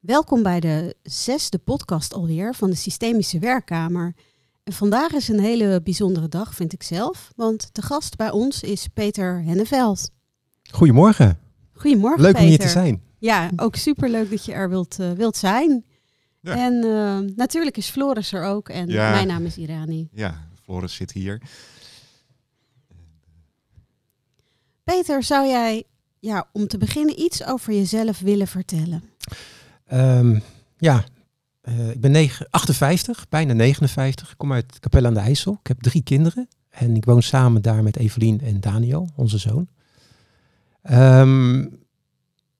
Welkom bij de zesde podcast alweer van de Systemische Werkkamer. En vandaag is een hele bijzondere dag, vind ik zelf, want de gast bij ons is Peter Henneveld. Goedemorgen. Goedemorgen, Leuk Peter. om hier te zijn. Ja, ook superleuk dat je er wilt, eh, wilt zijn. Ja. En eh, natuurlijk is Floris er ook en Ja. mijn naam is Irani. Ja, Floris zit hier. Peter, zou jij ja, om te beginnen iets over jezelf willen vertellen? Ehm, ja, eh, ik ben negen- 58, bijna 59. Ik kom uit Capelle aan de IJssel. Ik heb drie kinderen. En ik woon samen daar met Evelien en Daniel, onze zoon. Ehm,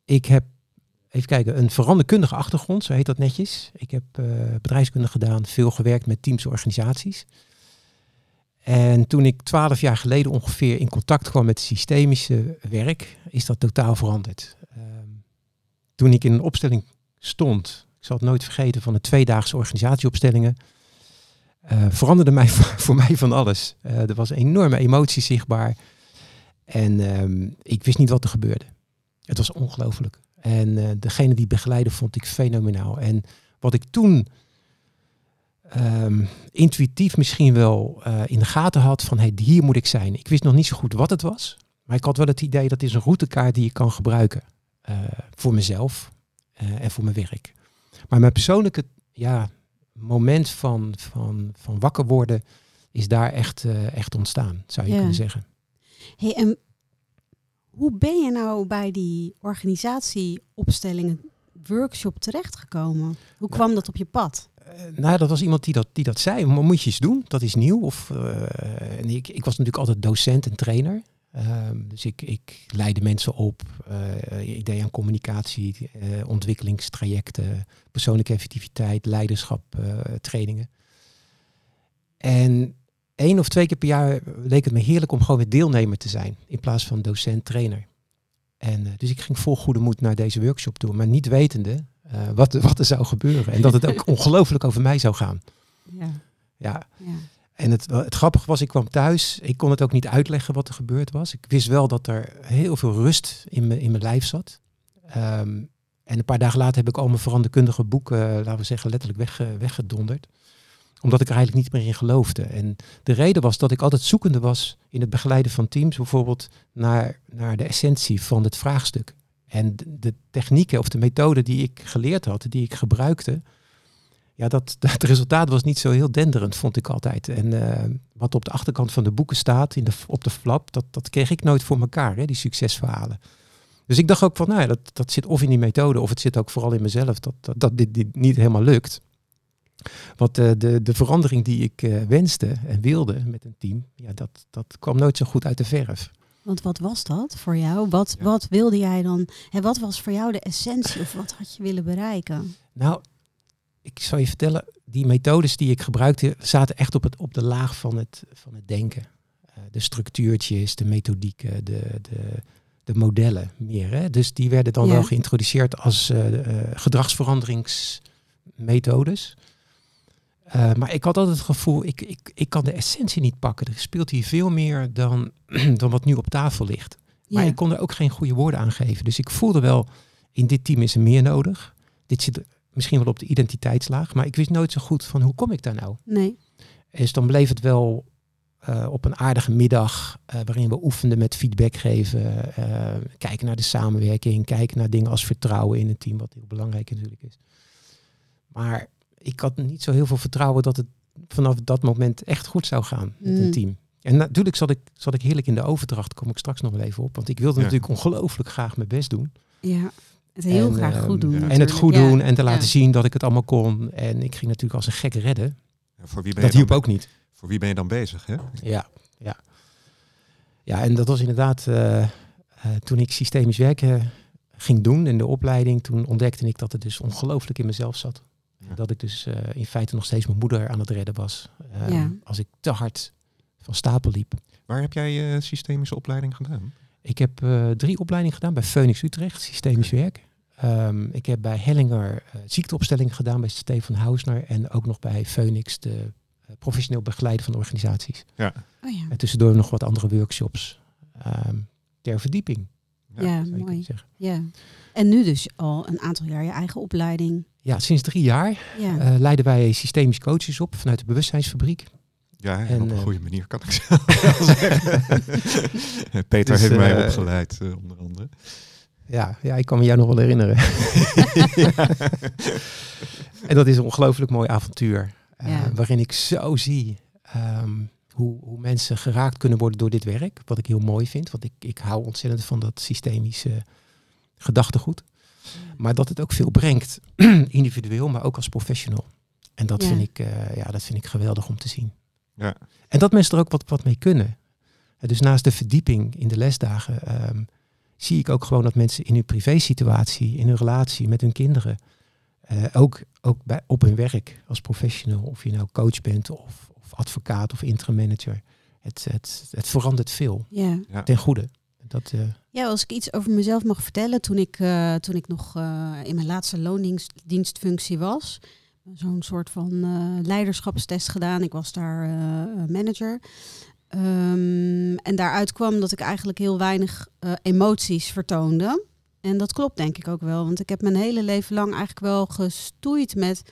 ik heb, even kijken, een veranderkundige achtergrond, zo heet dat netjes. Ik heb eh, bedrijfskunde gedaan, veel gewerkt met teams en organisaties. En toen ik twaalf jaar geleden ongeveer in contact kwam met systemische werk, is dat totaal veranderd. Ehm, toen ik in een opstelling stond, ik zal het nooit vergeten, van de tweedaagse organisatieopstellingen, eh, veranderde mij, voor mij van alles. Eh, er was enorme emotie zichtbaar en ehm, ik wist niet wat er gebeurde. Het was ongelooflijk. En eh, degene die begeleidde vond ik fenomenaal. En wat ik toen ehm, intuïtief misschien wel in de gaten had van hey, hier moet ik zijn. Ik wist nog niet zo goed wat het was, maar ik had wel het idee dat is een routekaart die ik kan gebruiken voor mezelf eh, en voor mijn werk. Maar mijn persoonlijke ja, moment van, van, van wakker worden is daar echt, eh, echt ontstaan, zou je Ja. kunnen zeggen. Hey, en hoe ben je nou bij die organisatieopstellingen workshop terechtgekomen? Hoe kwam dat op je pad? Eh, nou, dat was iemand die dat, die dat zei. Maar moet je eens doen? Dat is nieuw. Of, en ik, ik was natuurlijk altijd docent en trainer. Ehm, dus ik, ik leidde mensen op. eh, ik deed aan communicatie, eh, ontwikkelingstrajecten, persoonlijke effectiviteit, leiderschap, eh, trainingen. En één of twee keer per jaar leek het me heerlijk om gewoon weer deelnemer te zijn. In plaats van docent-trainer. En eh, dus ik ging vol goede moed naar deze workshop toe. Maar niet wetende eh, wat, wat er zou gebeuren. En dat het ook ongelooflijk over mij zou gaan. Ja, Ja. ja. En het, het grappige was, ik kwam thuis. Ik kon het ook niet uitleggen wat er gebeurd was. Ik wist wel dat er heel veel rust in, me, in mijn lijf zat. Ehm, en een paar dagen later heb ik al mijn veranderkundige boeken, eh, laten we zeggen, letterlijk wegge- weggedonderd. Omdat ik er eigenlijk niet meer in geloofde. En de reden was dat ik altijd zoekende was in het begeleiden van teams, bijvoorbeeld naar, naar de essentie van het vraagstuk. En de, de technieken of de methoden die ik geleerd had, die ik gebruikte, ja, dat, het resultaat was niet zo heel denderend, vond ik altijd. En eh, wat op de achterkant van de boeken staat, in de, op de flap, dat, dat kreeg ik nooit voor elkaar, hè, die succesverhalen. Dus ik dacht ook van, nou ja, dat, dat zit of in die methode, of het zit ook vooral in mezelf, dat, dat, dat dit, dit niet helemaal lukt. Want eh, de, de verandering die ik eh, wenste en wilde met een team, ja, dat, dat kwam nooit zo goed uit de verf. Want wat was dat voor jou? Wat, Ja. wat wilde jij dan? En wat was voor jou de essentie of wat had je willen bereiken? Nou, ik zal je vertellen, die methodes die ik gebruikte zaten echt op, het, op de laag van het, van het denken. Eh, de structuurtjes, de methodieken, de, de, de modellen meer. Hè? Dus die werden dan Ja. wel geïntroduceerd als eh, eh, gedragsveranderingsmethodes. Maar ik had altijd het gevoel, ik, ik, ik kan de essentie niet pakken. Er speelt hier veel meer dan, dan wat nu op tafel ligt. Maar Ja. ik kon er ook geen goede woorden aan geven. Dus ik voelde wel, in dit team is er meer nodig. Dit zit misschien wel op de identiteitslaag. Maar ik wist nooit zo goed van hoe kom ik daar nou? Nee. Dus dan bleef het wel eh, op een aardige middag eh, waarin we oefenden met feedback geven. eh, kijken naar de samenwerking. Kijken naar dingen als vertrouwen in een team. Wat heel belangrijk natuurlijk is. Maar ik had niet zo heel veel vertrouwen dat het vanaf dat moment echt goed zou gaan met Mm. een team. En natuurlijk zat ik, zat ik heerlijk in de overdracht. Kom ik straks nog wel even op. Want ik wilde Ja. natuurlijk ongelooflijk graag mijn best doen. Ja. Het heel En, graag ehm, goed doen. ja. En het goed Ja. doen en te laten Ja. zien dat ik het allemaal kon. En ik ging natuurlijk als een gek redden. Ja, voor, wie ben Dat je hielp ook niet. voor wie ben je dan bezig? Hè? Ja, ja. Ja, en dat was inderdaad eh, eh, toen ik systemisch werken ging doen in de opleiding. Toen ontdekte ik dat het dus ongelooflijk in mezelf zat. Ja. Dat ik dus eh, in feite nog steeds mijn moeder aan het redden was. Eh, Ja. Als ik te hard van stapel liep. Waar heb jij je systemische opleiding gedaan? Ik heb eh, drie opleidingen gedaan bij Phoenix Utrecht, systemisch werk. Ehm, ik heb bij Hellinger eh, ziekteopstelling gedaan bij Stefan Hausner. En ook nog bij Phoenix de eh, professioneel begeleiden van organisaties. Ja. Oh ja. En tussendoor nog wat andere workshops ehm, ter verdieping. Ja, mooi. zeggen. Ja. En nu dus al een aantal jaar je eigen opleiding. Ja, sinds drie jaar Ja. eh, leiden wij systemisch coaches op vanuit de bewustzijnsfabriek. Ja, en, En, op een goede manier kan ik zeggen. Peter Dus, heeft mij opgeleid, onder andere. Ja, ja, ik kan me jou nog wel herinneren. en dat is een ongelooflijk mooi avontuur. eh, Ja. Waarin ik zo zie ehm, hoe, hoe mensen geraakt kunnen worden door dit werk. Wat ik heel mooi vind. Want ik, ik hou ontzettend van dat systemische gedachtegoed. Maar dat het ook veel brengt. individueel, maar ook als professional. En dat, Ja. vind ik, eh, ja, dat vind ik geweldig om te zien. Ja. En dat mensen er ook wat, wat mee kunnen. Dus naast de verdieping in de lesdagen ehm, zie ik ook gewoon dat mensen in hun privésituatie, in hun relatie met hun kinderen, eh, ook, ook bij, op hun werk als professional, of je nou coach bent of, of advocaat of interim manager, het, het, het verandert veel ja. Ja. ten goede. Dat, eh, Ja, als ik iets over mezelf mag vertellen, toen ik, eh, toen ik nog eh, in mijn laatste loondienstfunctie was, zo'n soort van eh, leiderschapstest gedaan. Ik was daar eh, manager. Ehm, en daaruit kwam dat ik eigenlijk heel weinig eh, emoties vertoonde. En dat klopt denk ik ook wel, want ik heb mijn hele leven lang eigenlijk wel gestoeid met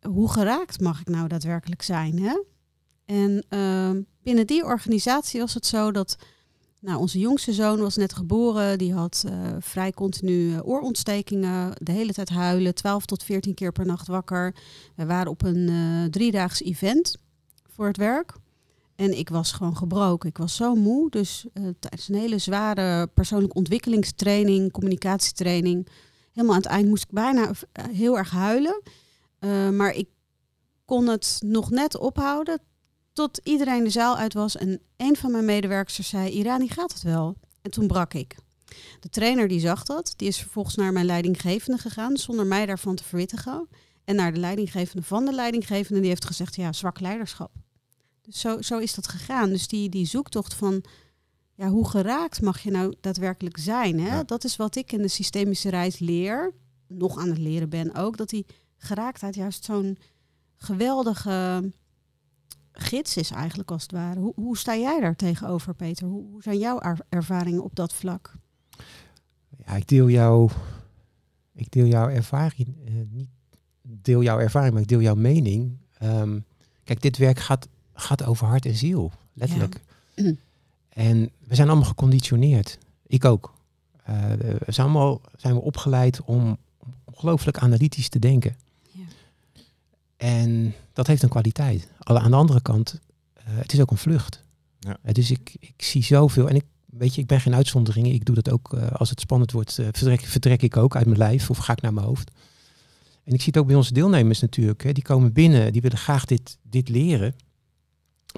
hoe geraakt mag ik nou daadwerkelijk zijn. Hè? En ehm, binnen die organisatie was het zo dat nou, onze jongste zoon was net geboren. Die had eh, vrij continu eh, oorontstekingen. De hele tijd huilen. 12 tot 14 keer per nacht wakker. We waren op een driedaags event voor het werk. En ik was gewoon gebroken. Ik was zo moe. Dus eh, tijdens een hele zware persoonlijke ontwikkelingstraining, communicatietraining. Helemaal aan het eind moest ik bijna eh, heel erg huilen. Eh, maar ik kon het nog net ophouden tot iedereen de zaal uit was en een van mijn medewerkers zei, Irani gaat het wel. En toen brak ik. De trainer die zag dat, die is vervolgens naar mijn leidinggevende gegaan, zonder mij daarvan te verwittigen. En naar de leidinggevende van de leidinggevende, die heeft gezegd, ja, zwak leiderschap. Zo, zo is dat gegaan. Dus die, die zoektocht van, ja, hoe geraakt mag je nou daadwerkelijk zijn? Hè? Ja. Dat is wat ik in de systemische reis leer, nog aan het leren ben ook, dat die geraaktheid juist zo'n geweldige gids is eigenlijk als het ware. Hoe, hoe sta jij daar tegenover, Peter? Hoe, hoe zijn jouw er- ervaringen op dat vlak? ja, ik deel jouw, ik deel jouw ervaring, eh, niet deel jouw ervaring, maar ik deel jouw mening. Ehm, kijk, dit werk gaat, gaat over hart en ziel, letterlijk. Ja. En we zijn allemaal geconditioneerd. Ik ook. Eh, we zijn allemaal zijn we opgeleid om ongelooflijk analytisch te denken. Ja. En dat heeft een kwaliteit. Alle aan de andere kant, eh, het is ook een vlucht. Ja. Eh, dus ik, ik zie zoveel. En ik weet je, ik ben geen uitzondering. Ik doe dat ook eh, als het spannend wordt. eh, vertrek, vertrek ik ook uit mijn lijf of ga ik naar mijn hoofd. En ik zie het ook bij onze deelnemers natuurlijk. Hè, die komen binnen, die willen graag dit, dit leren.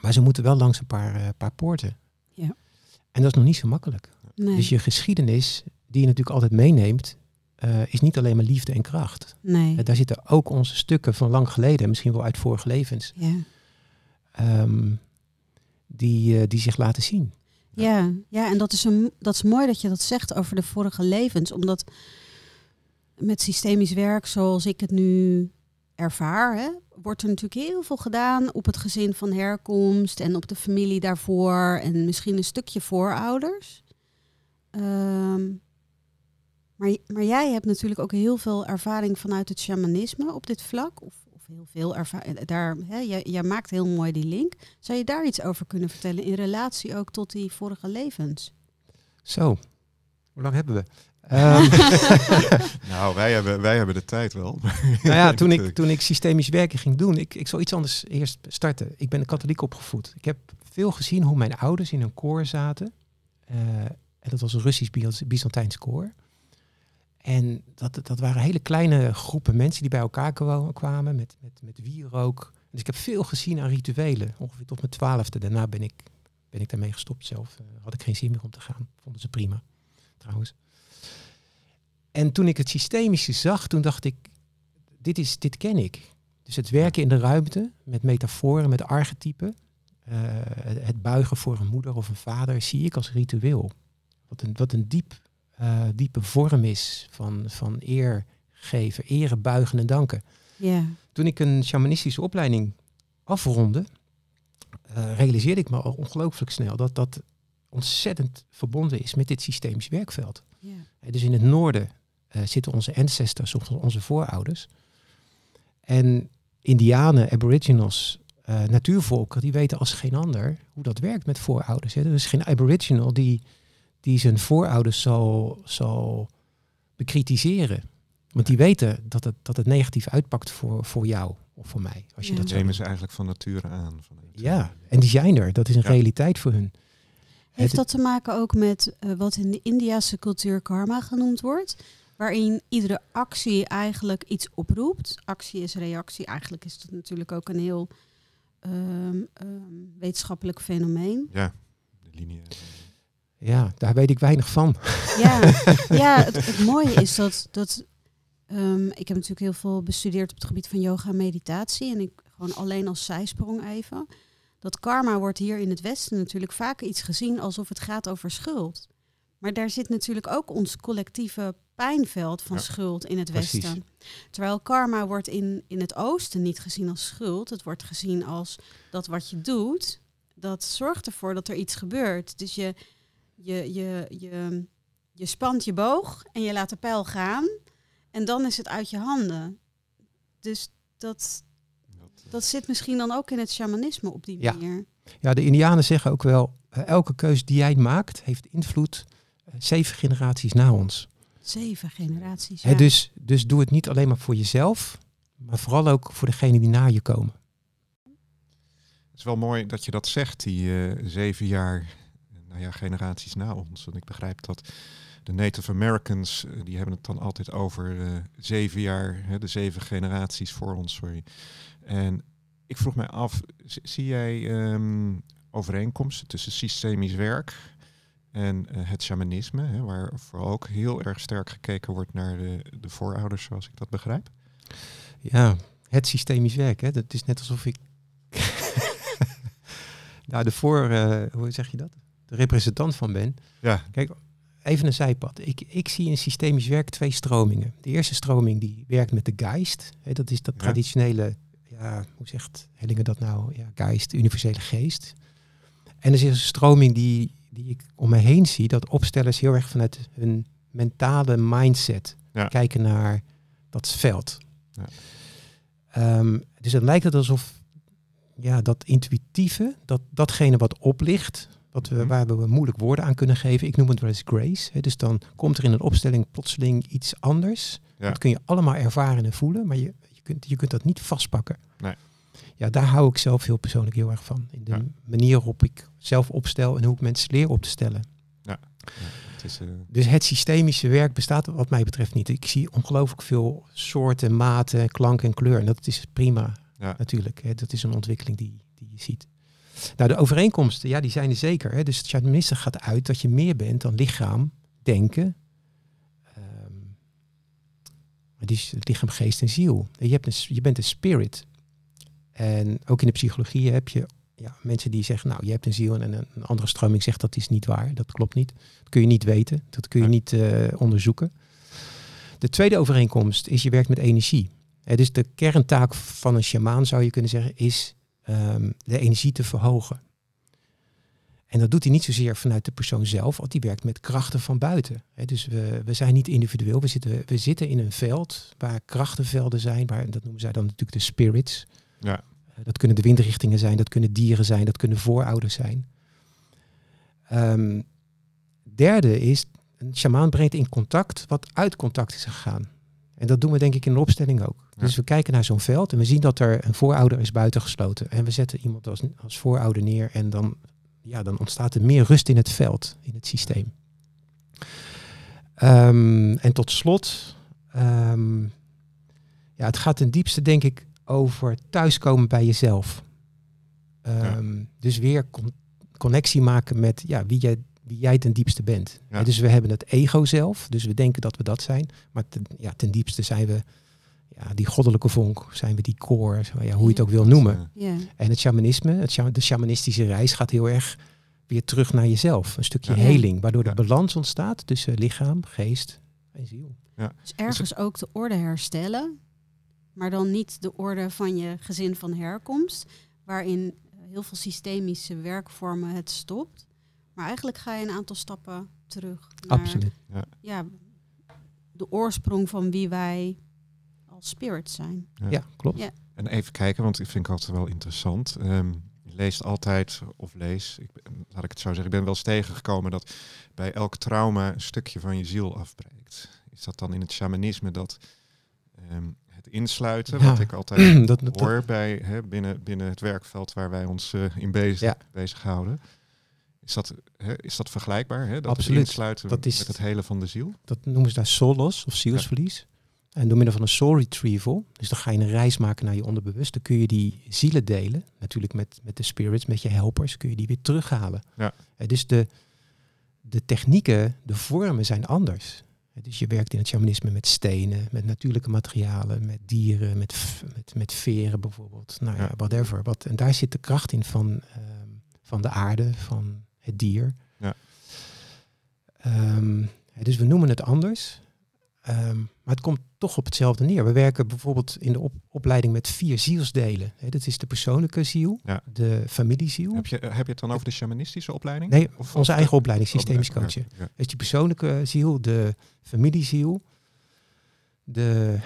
Maar ze moeten wel langs een paar, eh, paar poorten. Ja. En dat is nog niet zo makkelijk. Nee, Dus je geschiedenis, die je natuurlijk altijd meeneemt, eh, is niet alleen maar liefde en kracht. nee. Eh, daar zitten ook onze stukken van lang geleden, misschien wel uit vorige levens, Ja. ehm, die, die zich laten zien. Ja, ja, en dat is, een, dat is mooi dat je dat zegt over de vorige levens. Omdat met systemisch werk, zoals ik het nu ervaar, hè, wordt er natuurlijk heel veel gedaan op het gezin van herkomst en op de familie daarvoor en misschien een stukje voorouders. Ehm, maar, maar jij hebt natuurlijk ook heel veel ervaring vanuit het shamanisme op dit vlak. Of, of heel veel ervaring. Daar, hè, jij, jij maakt heel mooi die link. Zou je daar iets over kunnen vertellen in relatie ook tot die vorige levens? Zo, hoe lang hebben we? Ehm, Nou, wij hebben, wij hebben de tijd wel. nou ja, toen ik, toen ik systemisch werken ging doen, ik, ik zal iets anders eerst starten. Ik ben katholiek opgevoed. Ik heb veel gezien hoe mijn ouders in een koor zaten. Eh, en dat was een Russisch-Byzantijns koor. En dat, dat waren hele kleine groepen mensen die bij elkaar kwa- kwamen met, met, met wierook. Dus ik heb veel gezien aan rituelen, ongeveer tot mijn twaalfde. Daarna ben ik, ben ik daarmee gestopt zelf. Eh, had ik geen zin meer om te gaan. Vonden ze prima, trouwens. En toen ik het systemische zag, toen dacht ik, dit, is, dit ken ik. Dus het werken in de ruimte met metaforen, met archetypen. eh, het buigen voor een moeder of een vader zie ik als ritueel. Wat een, wat een diep, eh, diepe vorm is van, van eer geven, eren, buigen en danken. Ja, Toen ik een shamanistische opleiding afronde, eh, realiseerde ik me al ongelooflijk snel dat dat ontzettend verbonden is met dit systemisch werkveld. Ja. Eh, Dus in het noorden zitten onze ancestors, of onze voorouders. En indianen, aboriginals, eh, natuurvolken, die weten als geen ander hoe dat werkt met voorouders. Hè. Er is geen aboriginal die, die zijn voorouders zal, zal bekritiseren. Want die weten dat het, dat het negatief uitpakt voor, voor jou of voor mij. Als je Ja. dat nemen ze eigenlijk van nature aan. Vanuit, Ja, en die zijn er. Dat is een Ja. realiteit voor hun. Heeft Het- dat te maken ook met eh, wat in de Indiase cultuur karma genoemd wordt? Waarin iedere actie eigenlijk iets oproept. Actie is reactie. Eigenlijk is dat natuurlijk ook een heel ehm, ehm, wetenschappelijk fenomeen. Ja, de linie. Ja, daar weet ik weinig van. Ja, ja het, het mooie is dat, dat ehm, ik heb natuurlijk heel veel bestudeerd op het gebied van yoga en meditatie. En ik gewoon alleen als zijsprong even. Dat karma wordt hier in het Westen natuurlijk vaak iets gezien alsof het gaat over schuld. Maar daar zit natuurlijk ook ons collectieve pijnveld van Ja, schuld in het precies. Westen. Terwijl karma wordt in, in het Oosten niet gezien als schuld. Het wordt gezien als dat wat je doet, dat zorgt ervoor dat er iets gebeurt. Dus je, je, je, je, je spant je boog en je laat de pijl gaan. En dan is het uit je handen. Dus dat, Dat, dat zit misschien dan ook in het shamanisme op die Ja. manier. Ja, de Indianen zeggen ook wel, eh, elke keus die jij maakt heeft invloed eh, zeven generaties na ons. Zeven generaties. Dus, dus doe het niet alleen maar voor jezelf, maar vooral ook voor degenen die na je komen. Het is wel mooi dat je dat zegt, die eh, zeven jaar, nou ja, generaties na ons. Want ik begrijp dat de Native Americans, eh, die hebben het dan altijd over eh, zeven jaar, hè, de zeven generaties voor ons, sorry. En ik vroeg mij af, zie jij ehm, overeenkomsten tussen systemisch werk en eh, het shamanisme, hè, waar vooral ook heel erg sterk gekeken wordt naar de, de voorouders, zoals ik dat begrijp? Ja, het systemisch werk. Hè? Dat is net alsof ik. nou, de voor, eh, hoe zeg je dat? De representant van ben. Ja, Even een zijpad. Ik, ik zie in systemisch werk twee stromingen. De eerste stroming die werkt met de geist. Hè, dat is dat Ja. traditionele, ja, hoe zegt Hellingen dat nou? Ja, geist, universele geest. En er is een stroming die, die ik om me heen zie, dat opstellers heel erg vanuit hun mentale mindset Ja. kijken naar dat veld. Ja. Ehm, dus het lijkt het alsof ja, dat intuïtieve, dat, datgene wat oplicht, wat we, Mhm. waar we moeilijk woorden aan kunnen geven, ik noem het wel eens grace. Hè, dus dan komt er in een opstelling plotseling iets anders. Ja. Dat kun je allemaal ervaren en voelen, maar je, je, kunt, je kunt dat niet vastpakken. Nee. Ja, daar hou ik zelf heel persoonlijk heel erg van. In de Ja. manier waarop ik zelf opstel en hoe ik mensen leer op te stellen. ja, het is... eh, Dus het systemische werk bestaat wat mij betreft niet. Ik zie ongelooflijk veel soorten, maten, klank en kleur. En dat is prima Ja. natuurlijk. Hè. Dat is een ontwikkeling die, die je ziet. Nou, de overeenkomsten, ja, die zijn er zeker. Hè. Dus het shamanisme gaat uit dat je meer bent dan lichaam, denken. Maar die is het lichaam, geest en ziel. Je, hebt een, je bent een spirit. En ook in de psychologie heb je ja, mensen die zeggen, nou, je hebt een ziel. En een, een andere stroming zegt, dat is niet waar. Dat klopt niet. Dat kun je niet weten. Dat kun je Ja. niet eh, onderzoeken. De tweede overeenkomst is, je werkt met energie. Hè, dus de kerntaak van een shamaan, zou je kunnen zeggen, is ehm, de energie te verhogen. En dat doet hij niet zozeer vanuit de persoon zelf, want die werkt met krachten van buiten. Dus we, we zijn niet individueel, we zitten, we zitten in een veld waar krachtenvelden zijn, waar, dat noemen zij dan natuurlijk de spirits. Ja. Eh, Dat kunnen de windrichtingen zijn, dat kunnen dieren zijn, dat kunnen voorouders zijn. Ehm, derde is, een shamaan brengt in contact wat uit contact is gegaan. En dat doen we denk ik in een opstelling ook. Ja. Dus we kijken naar zo'n veld en we zien dat er een voorouder is buitengesloten. En we zetten iemand als, als voorouder neer en dan, ja, dan ontstaat er meer rust in het veld, in het systeem. Ehm, en tot slot, ehm, ja, het gaat ten diepste denk ik over thuiskomen bij jezelf. Ehm, Dus weer con- connectie maken met ja, wie, jij, wie jij ten diepste bent. Ja. Dus we hebben het ego zelf, dus we denken dat we dat zijn. Maar ten, ja, ten diepste zijn we ja, die goddelijke vonk, zijn we die core, zo, ja, hoe je het ook wil noemen. Ja. En het shamanisme, het de shamanistische reis gaat heel erg weer terug naar jezelf. Een stukje Ja. heling, waardoor de balans ontstaat tussen lichaam, geest en ziel. Dus ergens ook de orde herstellen. Maar dan niet de orde van je gezin van herkomst. Waarin heel veel systemische werkvormen het stopt. Maar eigenlijk ga je een aantal stappen terug. Naar, Absoluut. Ja, de oorsprong van wie wij als spirits zijn. Ja, klopt. Ja. En even kijken, want ik vind ik altijd wel interessant. Ehm, je leest altijd, of lees, ik, ben- laat ik het zo zeggen, ik ben wel eens tegengekomen dat bij elk trauma een stukje van je ziel afbreekt. Is dat dan in het shamanisme dat ehm, het insluiten, wat ik altijd dat, dat, hoor bij, hè, binnen, binnen het werkveld waar wij ons eh, in bezig, bezighouden. Is dat, hè, is dat vergelijkbaar? Hè? Dat Absoluut. insluiten Dat is- met het hele van de ziel? dat noemen ze daar soul loss of zielsverlies. En door middel van een soul retrieval, dus dan ga je een reis maken naar je onderbewuste, kun je die zielen delen, natuurlijk met, met de spirits, met je helpers, kun je die weer terughalen. Ja. Eh, dus de, de technieken, de vormen zijn anders. Dus je werkt in het shamanisme met stenen, met natuurlijke materialen, met dieren, met, met, met veren bijvoorbeeld. Nou ja, Ja. whatever. Wat, en daar zit de kracht in van, ehm, van de aarde, van het dier. Ja. Ehm, dus we noemen het anders. Ehm, maar het komt toch op hetzelfde neer. We werken bijvoorbeeld in de op- opleiding met vier zielsdelen. Hè, dat is de persoonlijke ziel, Ja. de familieziel. Heb je, heb je het dan over de shamanistische opleiding? Nee, Of- onze of- eigen opleiding, Oh, systemisch ja, coachen. ja. Dus die persoonlijke ziel, de familieziel, de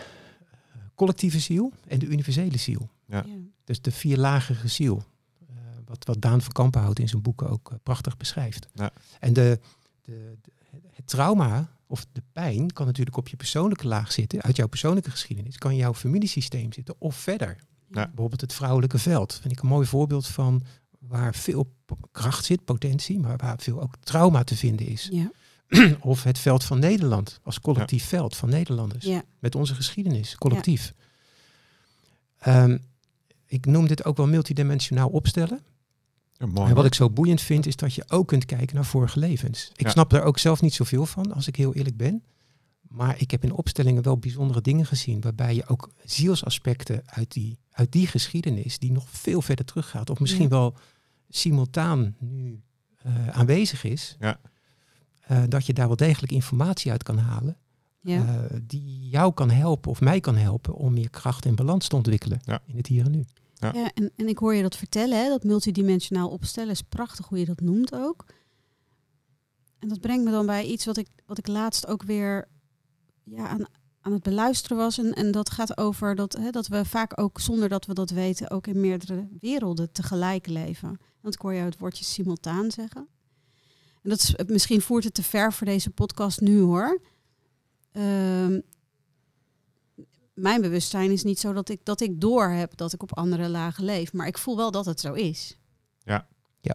collectieve ziel en de universele ziel. Ja. Dus de vierlagige ziel. eh, wat, wat Daan van Kampenhout in zijn boeken ook eh, prachtig beschrijft. Ja. En de, de, de- het trauma of de pijn kan natuurlijk op je persoonlijke laag zitten. Uit jouw persoonlijke geschiedenis kan jouw familiesysteem zitten of verder. Ja. Bijvoorbeeld het vrouwelijke veld. Vind ik een mooi voorbeeld van waar veel kracht zit, potentie, maar waar veel ook trauma te vinden is. Ja. of het veld van Nederland als collectief veld van Nederlanders. Met onze geschiedenis, collectief. Ehm, ik noem dit ook wel multidimensionaal opstellen. Ja, mooi. En wat ik zo boeiend vind, is dat je ook kunt kijken naar vorige levens. Ik Ja. snap er ook zelf niet zoveel van, als ik heel eerlijk ben. Maar ik heb in opstellingen wel bijzondere dingen gezien, waarbij je ook zielsaspecten uit die, uit die geschiedenis, die nog veel verder teruggaat, of misschien Ja. wel simultaan nu eh, aanwezig is, Ja. eh, dat je daar wel degelijk informatie uit kan halen, Ja. eh, die jou kan helpen of mij kan helpen om meer kracht en balans te ontwikkelen Ja. in het hier en nu. Ja. En, en ik hoor je dat vertellen, hè, dat multidimensionaal opstellen is prachtig hoe je dat noemt ook. En dat brengt me dan bij iets wat ik, wat ik laatst ook weer ja, aan, aan het beluisteren was. En, en dat gaat over dat, hè, dat we vaak ook, zonder dat we dat weten, ook in meerdere werelden tegelijk leven. Want ik hoor jou het woordje simultaan zeggen. En dat is, misschien voert het te ver voor deze podcast nu hoor. Ehm, mijn bewustzijn is niet zo dat ik, dat ik door heb dat ik op andere lagen leef. Maar ik voel wel dat het zo is. Ja. Ja.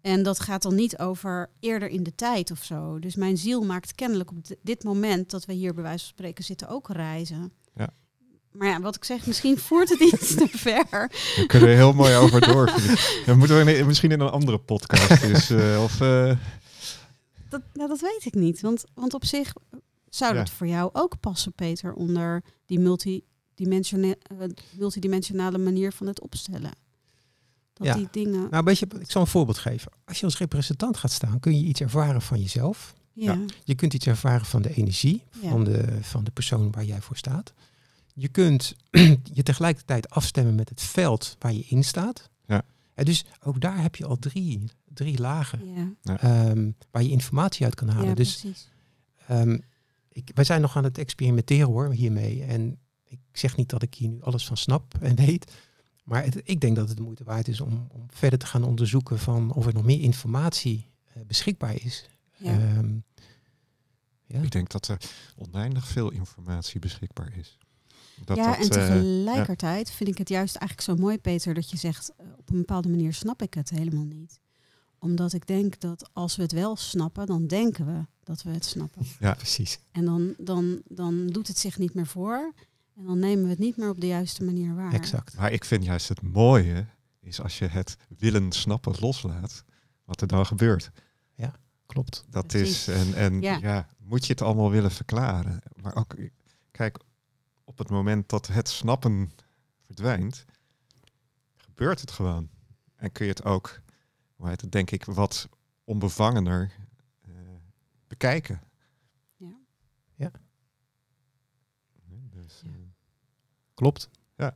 En dat gaat dan niet over eerder in de tijd of zo. Dus mijn ziel maakt kennelijk op dit moment dat we hier bij wijze van spreken zitten ook reizen. Ja. Maar ja, wat ik zeg, misschien voert het iets te ver. Daar kunnen we heel mooi over door. Dan moeten we misschien in een andere podcast. Dus, eh, of, eh, Dat, nou, dat weet ik niet. Want, want op zich zou Ja. dat voor jou ook passen, Peter, onder die multidimensione- eh, multidimensionale manier van het opstellen. Dat Ja. die dingen. Nou, weet je, ik zal een voorbeeld geven. Als je als representant gaat staan, kun je iets ervaren van jezelf. ja. ja. Je kunt iets ervaren van de energie Ja. van, de, van de persoon waar jij voor staat. Je kunt je tegelijkertijd afstemmen met het veld waar je in staat. Ja. En dus ook daar heb je al drie, drie lagen Ja, ehm, waar je informatie uit kan halen. ja dus precies. Ik, wij zijn nog aan het experimenteren hoor, hiermee. En ik zeg niet dat ik hier nu alles van snap en weet. Maar het- ik denk dat het de moeite waard is om, om verder te gaan onderzoeken van of er nog meer informatie eh, beschikbaar is. Ja. Ehm, ja. Ik denk dat er oneindig veel informatie beschikbaar is. Dat ja, dat, en eh, tegelijkertijd vind ik het juist eigenlijk zo mooi, Peter, dat je zegt, eh, op een bepaalde manier snap ik het helemaal niet. Omdat ik denk dat als we het wel snappen, dan denken we dat we het snappen. Ja. precies. En dan, dan, dan doet het zich niet meer voor. En dan nemen we het niet meer op de juiste manier waar. Exact. Maar ik vind juist het mooie is als je het willen snappen loslaat, wat er dan gebeurt. Klopt. Dat Precies. is, en, en Ja. ja. moet je het allemaal willen verklaren. Maar ook, kijk, op het moment dat het snappen verdwijnt, gebeurt het gewoon. En kun je het ook, hoe heet het, denk ik, wat onbevangener bekijken. Ja. Ja. Dus, Ja. eh, Klopt.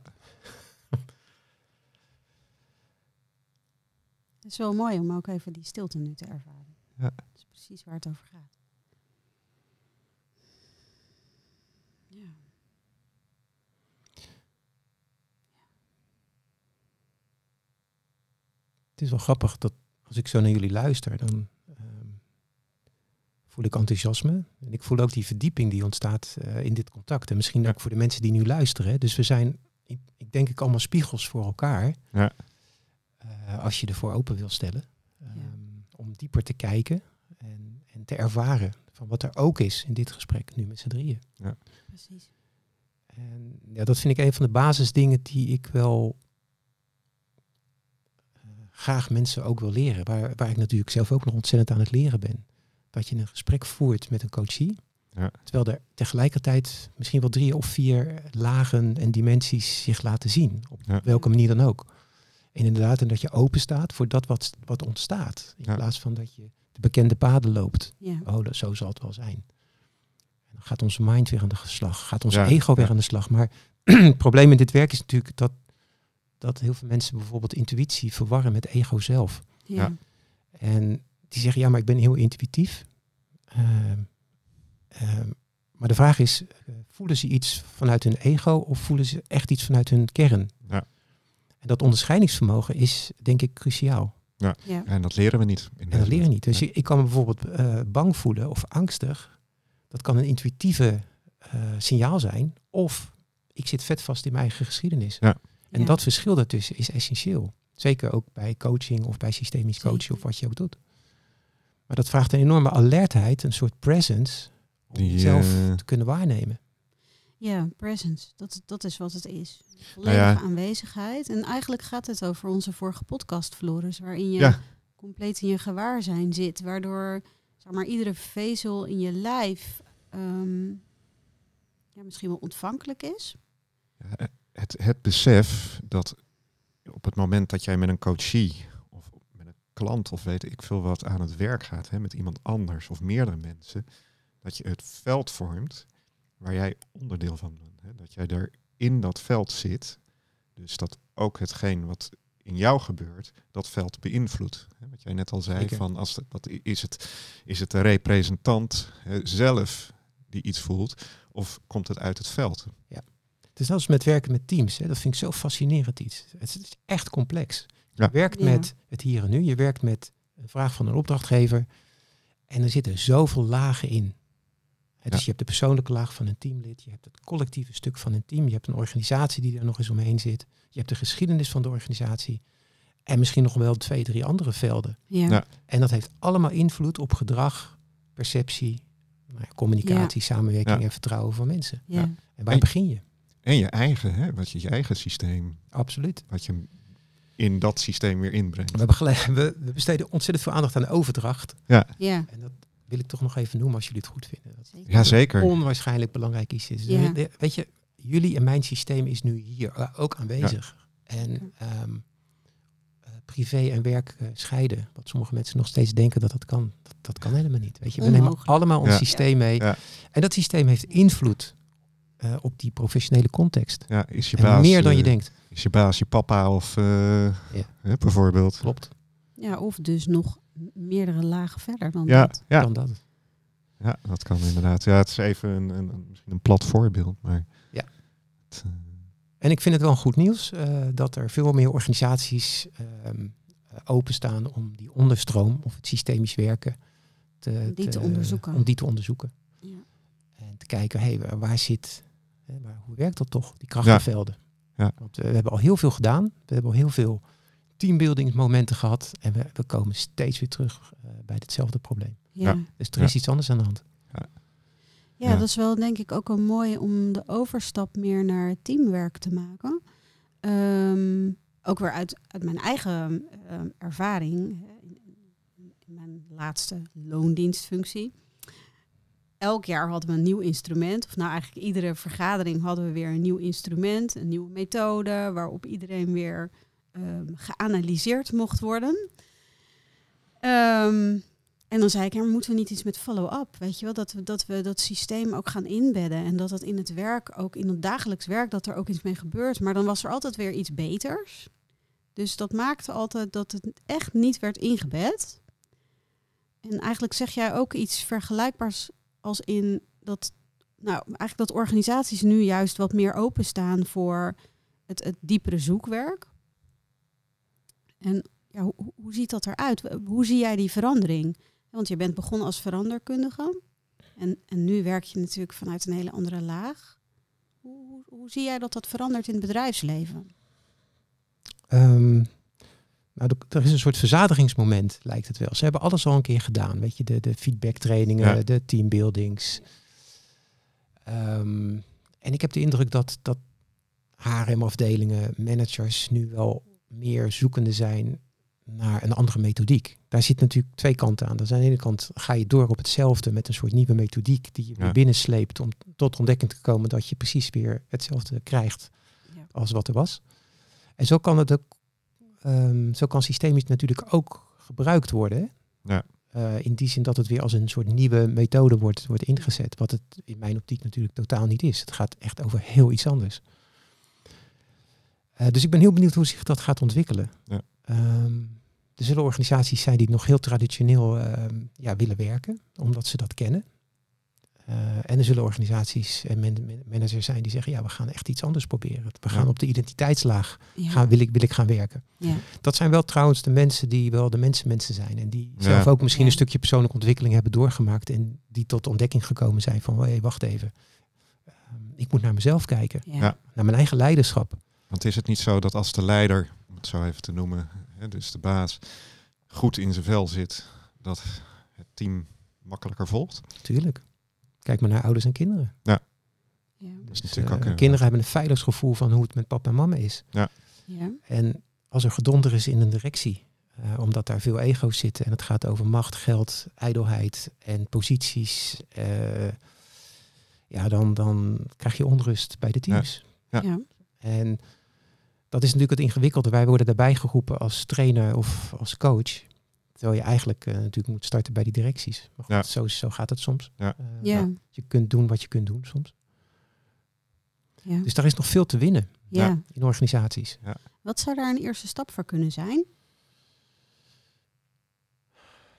Het is wel mooi om ook even die stilte nu te ervaren. Ja. Dat is precies waar het over gaat. Ja. Het is wel grappig dat als ik zo naar jullie luister, dan voel ik enthousiasme. En ik voel ook die verdieping die ontstaat eh, in dit contact. En misschien Ja. ook voor de mensen die nu luisteren. Dus we zijn, ik, ik denk ik, allemaal spiegels voor elkaar. Ja. Eh, als je ervoor open wil stellen. Ehm, Om dieper te kijken en, en te ervaren van wat er ook is in dit gesprek nu met z'n drieën. Precies. En ja, dat vind ik een van de basisdingen die ik wel eh, graag mensen ook wil leren. Waar, waar ik natuurlijk zelf ook nog ontzettend aan het leren ben. Dat je een gesprek voert met een coachie. Ja. Terwijl er tegelijkertijd misschien wel drie of vier lagen en dimensies zich laten zien. Op Ja. welke manier dan ook. En inderdaad, en dat je open staat voor dat wat, wat ontstaat. In Ja. plaats van dat je de bekende paden loopt. Ja. Oh, dat, zo zal het wel zijn. En dan gaat onze mind weer aan de slag, gaat ons Ja, ego weer ja. aan de slag. Maar het probleem in dit werk is natuurlijk dat, dat heel veel mensen bijvoorbeeld intuïtie verwarren met ego zelf. Ja. Ja. En die zeggen, ja, maar ik ben heel intuïtief. Ehm, ehm, maar de vraag is, eh, voelen ze iets vanuit hun ego of voelen ze echt iets vanuit hun kern? Ja. En dat onderscheidingsvermogen is, denk ik, cruciaal. Ja. En dat leren we niet. In En dat leer je niet. Dus ik, ik kan me bijvoorbeeld eh, bang voelen of angstig. Dat kan een intuïtieve eh, signaal zijn. Of ik zit vet vast in mijn eigen geschiedenis. Ja. En Ja. dat verschil daartussen is essentieel. Zeker ook bij coaching of bij systemisch coachen Zeker. of wat je ook doet. Maar dat vraagt een enorme alertheid, een soort presence. Om jezelf te kunnen waarnemen. Ja, presence. Dat, dat is wat het is. Volledige Nou ja. aanwezigheid. En eigenlijk gaat het over onze vorige podcast, Floris, waarin je Ja. compleet in je gewaarzijn zit. Waardoor zeg maar, iedere vezel in je lijf ehm, ja, misschien wel ontvankelijk is. Ja, het, het besef dat op het moment dat jij met een coachie klant of weet ik veel wat aan het werk gaat, hè, met iemand anders of meerdere mensen, dat je het veld vormt waar jij onderdeel van bent. Hè, dat jij daar in dat veld zit. Dus dat ook hetgeen wat in jou gebeurt, dat veld beïnvloedt. Wat jij net al zei, Zeker. van als wat is, het, is het de representant hè, zelf die iets voelt, of komt het uit het veld? Het is zelfs met werken met teams. Hè. Dat vind ik zo fascinerend iets. Het is echt complex. Ja. Je werkt Ja. met het hier en nu. Je werkt met een vraag van een opdrachtgever. En er zitten zoveel lagen in. Dus Ja. je hebt de persoonlijke laag van een teamlid. Je hebt het collectieve stuk van een team. Je hebt een organisatie die er nog eens omheen zit. Je hebt de geschiedenis van de organisatie. En misschien nog wel twee, drie andere velden. Ja. Ja. En dat heeft allemaal invloed op gedrag, perceptie, nou ja, communicatie, samenwerking Ja. en vertrouwen van mensen. En waar En- begin je? En je eigen, hè, wat je, je eigen systeem, Absoluut. wat je in dat systeem weer inbrengt. We, begele- we, we besteden ontzettend veel aandacht aan de overdracht. ja. En dat wil ik toch nog even noemen als jullie het goed vinden. Dat Zeker. Ja, zeker. onwaarschijnlijk belangrijk iets is. Ja. De- Weet je, jullie en mijn systeem is nu hier eh, ook aanwezig. En ehm, eh, privé en werk eh, scheiden. Wat sommige mensen nog steeds denken dat dat kan. Dat, dat kan helemaal niet. Weet je, we nemen allemaal ons Ja. systeem mee. Ja. En dat systeem heeft invloed eh, op die professionele context. Ja, is je En baas, meer dan eh, je denkt. Is je baas je papa of eh, hè, bijvoorbeeld? Klopt. ja, of dus nog meerdere lagen verder dan Ja, dat. ja, Dan dat. ja, dat kan inderdaad. Ja, het is even een, een, een- misschien een plat voorbeeld, maar... Ja. Het, eh, En ik vind het wel een goed nieuws eh, dat er veel meer organisaties ehm, eh, openstaan om die onderstroom of het systemisch werken te, Om die te onderzoeken. Om die te onderzoeken. Ja. En te kijken, hey, waar, waar zit, hè, waar, hoe werkt dat toch, die krachtenvelden? Ja. Want we hebben al heel veel gedaan. We hebben al heel veel teambuildingsmomenten gehad. En we, we komen steeds weer terug eh, bij hetzelfde probleem. Ja. Dus er Ja. is iets anders aan de hand. Ja, Ja. dat is wel denk ik ook een mooi om de overstap meer naar teamwerk te maken. Ehm, ook weer uit, uit mijn eigen ehm, ervaring, in mijn laatste loondienstfunctie. Elk jaar hadden we een nieuw instrument, of nou eigenlijk iedere vergadering hadden we weer een nieuw instrument, een nieuwe methode, waarop iedereen weer ehm, geanalyseerd mocht worden. Ehm, en dan zei ik, ja, moeten we niet iets met follow-up? Weet je wel, dat we, dat we dat systeem ook gaan inbedden. En dat dat in het werk, ook in het dagelijks werk, dat er ook iets mee gebeurt. Maar dan was er altijd weer iets beters. Dus dat maakte altijd dat het echt niet werd ingebed. En eigenlijk zeg jij ook iets vergelijkbaars als in dat, nou, eigenlijk dat organisaties nu juist wat meer openstaan voor het, het diepere zoekwerk. En ja, hoe, hoe ziet dat eruit? Hoe zie jij die verandering? Want je bent begonnen als veranderkundige. En, en nu werk je natuurlijk vanuit een hele andere laag. Hoe, hoe, zie jij dat dat verandert in het bedrijfsleven? Ehm, nou, er is een soort verzadigingsmoment, lijkt het wel. Ze hebben alles al een keer gedaan. Weet je, de, de feedbacktrainingen, Ja. de teambuildings. Ehm, en ik heb de indruk dat, dat HRM-afdelingen, managers nu wel meer zoekende zijn naar een andere methodiek. Daar zit natuurlijk twee kanten aan. Dus aan de ene kant ga je door op hetzelfde met een soort nieuwe methodiek die je Ja. weer binnensleept om tot ontdekking te komen dat je precies weer hetzelfde krijgt Ja. als wat er was. En zo kan het ook, ehm, zo kan systemisch natuurlijk ook gebruikt worden. Ja. Eh, in die zin dat het weer als een soort nieuwe methode wordt, wordt ingezet. Wat het in mijn optiek natuurlijk totaal niet is. Het gaat echt over heel iets anders. Eh, dus ik ben heel benieuwd hoe zich dat gaat ontwikkelen. Ja. Ehm, er zullen organisaties zijn die nog heel traditioneel ehm, ja, willen werken, omdat ze dat kennen. Eh, en er zullen organisaties en man- man- managers zijn die zeggen, ja, we gaan echt iets anders proberen. We gaan Ja. op de identiteitslaag Ja. gaan, wil, ik, wil ik gaan werken. ja. Dat zijn wel trouwens de mensen die wel de mensen mensen zijn. En die Ja. zelf ook misschien Ja. een stukje persoonlijke ontwikkeling hebben doorgemaakt. En die tot ontdekking gekomen zijn van, hé, wacht even. Ehm, ik moet naar mezelf kijken. Naar mijn eigen leiderschap. Want is het niet zo dat als de leider, om het zo even te noemen, hè, dus de baas, goed in zijn vel zit, dat het team makkelijker volgt? Tuurlijk. Kijk maar naar ouders en kinderen. Ja. Dat is Dus, natuurlijk eh, ook een- kinderen hebben een veiligheidsgevoel van hoe het met papa en mama is. Ja. En als er gedonder is in een directie, eh, omdat daar veel ego's zitten en het gaat over macht, geld, ijdelheid en posities, eh, ja, dan, dan krijg je onrust bij de teams. Ja. Ja. En dat is natuurlijk het ingewikkelde. Wij worden daarbij geroepen als trainer of als coach. Terwijl je eigenlijk eh, natuurlijk moet starten bij die directies. Maar goed, Ja. zo, zo gaat het soms. Ja. Eh, Ja. Je kunt doen wat je kunt doen soms. Ja. Dus daar is nog veel te winnen ja. in organisaties. Wat zou daar een eerste stap voor kunnen zijn?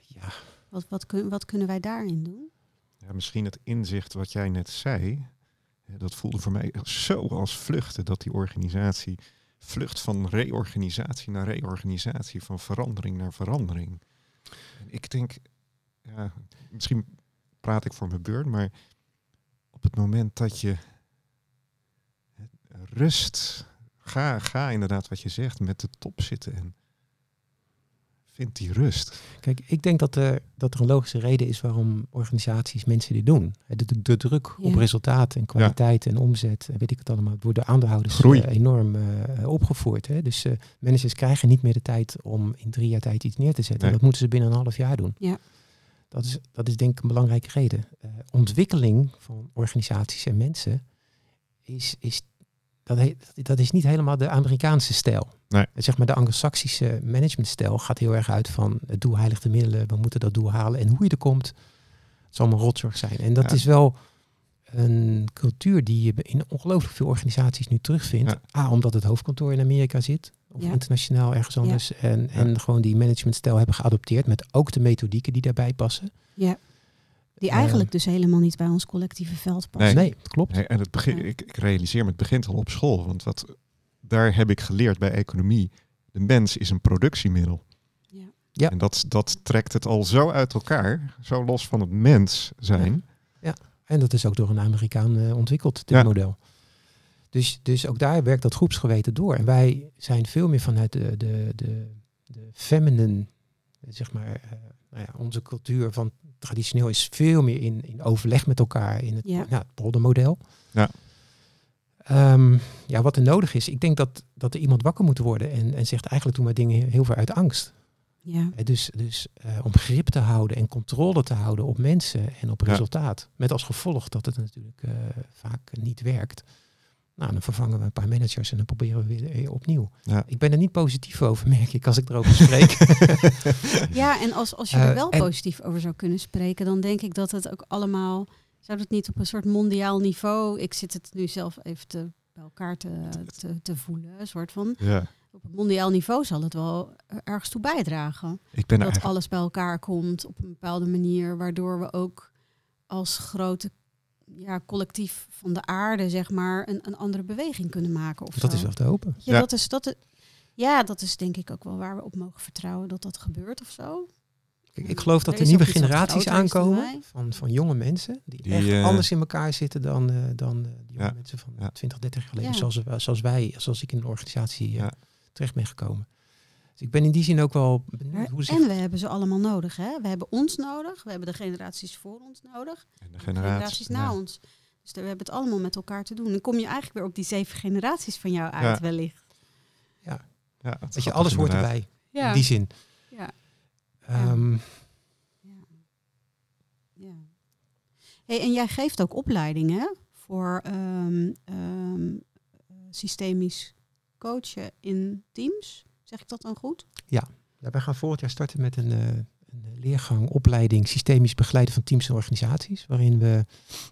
Ja, Wat, wat, kun, wat kunnen wij daarin doen? Ja, misschien het inzicht wat jij net zei, hè, dat voelde voor mij zo als vluchten, dat die organisatie vlucht van reorganisatie naar reorganisatie, van verandering naar verandering. Ik denk, ja, misschien praat ik voor mijn beurt, maar op het moment dat je rust, ga, ga inderdaad wat je zegt, met de top zitten en vind die rust. Kijk, ik denk dat er, dat er een logische reden is waarom organisaties mensen dit doen. De, de, de druk op Ja. resultaat en kwaliteit en omzet, en weet ik het allemaal, wordt door aandeelhouders Groei. eh, enorm eh, opgevoerd. Hè? Dus eh, managers krijgen niet meer de tijd om in drie jaar tijd iets neer te zetten. Nee. Dat moeten ze binnen een half jaar doen. Ja. Dat is, dat is denk ik een belangrijke reden. Eh, ontwikkeling van organisaties en mensen is, is, dat, he- dat is niet helemaal de Amerikaanse stijl. Nee. Zeg maar de Anglo-Saxische managementstijl gaat heel erg uit van het doel heiligt de middelen, we moeten dat doel halen en hoe je er komt, het zal een rotzorg zijn. En dat Ja. is wel een cultuur die je in ongelooflijk veel organisaties nu terugvindt. Ja. A, omdat het hoofdkantoor in Amerika zit, of Ja. internationaal ergens anders. En, en gewoon die managementstijl hebben geadopteerd met ook de methodieken die daarbij passen. Ja. Die Eh, eigenlijk dus helemaal niet bij ons collectieve veld passen. Nee. Klopt. Nee, en het begin, Ja. ik, ik realiseer me, het begint al op school. Want wat, daar heb ik geleerd bij economie. De mens is een productiemiddel. Ja. Ja. En dat, dat trekt het al zo uit elkaar, zo los van het mens zijn. En dat is ook door een Amerikaan eh, ontwikkeld, dit Ja. model. Dus, dus ook daar werkt dat groepsgeweten door. En wij zijn veel meer vanuit de, de, de, de feminine, zeg maar, eh, nou ja, onze cultuur van traditioneel is veel meer in, in overleg met elkaar, in het, Ja. nou, het poldermodel. Ja. Ehm, ja, wat er nodig is, ik denk dat, dat er iemand wakker moet worden en, en zegt eigenlijk doen wij dingen heel veel uit angst. Ja. Dus, dus eh, om grip te houden en controle te houden op mensen en op Ja. resultaat. Met als gevolg dat het natuurlijk eh, vaak niet werkt. Nou, dan vervangen we een paar managers en dan proberen we weer opnieuw. Ja. Ik ben er niet positief over, merk ik, als ik erover spreek. Ja, en als, als je Eh, er wel positief over zou kunnen spreken, dan denk ik dat het ook allemaal. Zou het niet op een soort mondiaal niveau. Ik zit het nu zelf even te, bij elkaar te, te, te voelen. Een soort van. Ja. Op een mondiaal niveau zal het wel ergens toe bijdragen. Ik ben dat eigenlijk... alles bij elkaar komt op een bepaalde manier, waardoor we ook als grote ja, collectief van de aarde, zeg maar, een, een andere beweging kunnen maken. Of Dat zo. is wel te hopen. Ja, Ja. Dat is, dat ja, dat is denk ik ook wel waar we op mogen vertrouwen dat dat gebeurt of zo. Kijk, ik geloof dat Er er nieuwe generaties aankomen van, van jonge mensen die, Die, echt eh, anders in elkaar zitten dan, eh, dan eh, die jonge Ja. mensen van Ja. 20, 30 jaar geleden. Ja. Zoals, we- zoals wij, zoals ik in de organisatie Ja. terecht ben gekomen. Dus ik ben in die zin ook wel benieuwd hoe. En we hebben ze allemaal nodig. Hè? We hebben ons nodig, we hebben de generaties voor ons nodig, En de de generatie. generaties na ja. ons. Dus we hebben het allemaal met elkaar te doen. Dan kom je eigenlijk weer op die zeven generaties van jou uit, Ja. wellicht. Ja, dat is Weet je, alles hoort erbij. Ja. In die zin. Ja. Ehm, Ja. ja. Hey, en jij geeft ook opleidingen voor ehm, ehm, eh, systemisch coachen in teams. Zeg ik dat dan goed? ja, wij gaan volgend jaar starten met een, eh, een leergang, opleiding, systemisch begeleiden van teams en organisaties. Waarin we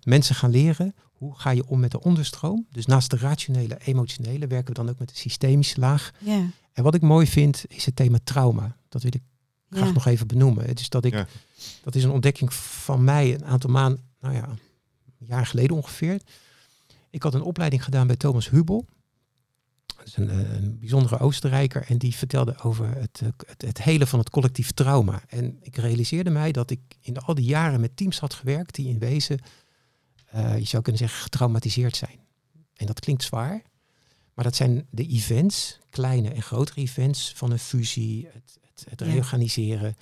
mensen gaan leren hoe ga je om met de onderstroom. Dus naast de rationele, emotionele werken we dan ook met de systemische laag. Ja. En wat ik mooi vind is het thema trauma. Dat wil ik graag Ja. nog even benoemen. Dus dat ik, Ja. dat is een ontdekking van mij een aantal maanden, nou ja, een jaar geleden ongeveer. Ik had een opleiding gedaan bij Thomas Hubel. Dat is een, eh, een bijzondere Oostenrijker en die vertelde over het, eh, het, het hele van het collectief trauma. En ik realiseerde mij dat ik in al die jaren met teams had gewerkt die in wezen, eh, je zou kunnen zeggen, getraumatiseerd zijn. En dat klinkt zwaar, maar dat zijn de events, kleine en grotere events van een fusie, het, het, het Ja. reorganiseren,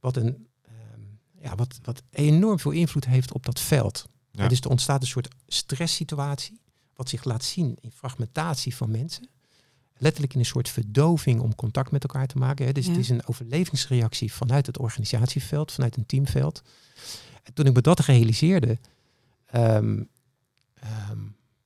wat, een, ehm, ja, wat, wat enorm veel invloed heeft op dat veld. Ja. Dus er ontstaat een soort stresssituatie, wat zich laat zien in fragmentatie van mensen. Letterlijk in een soort verdoving om contact met elkaar te maken. Hè. Dus Ja. het is een overlevingsreactie vanuit het organisatieveld, vanuit een teamveld. En toen ik me dat realiseerde, ehm, ehm,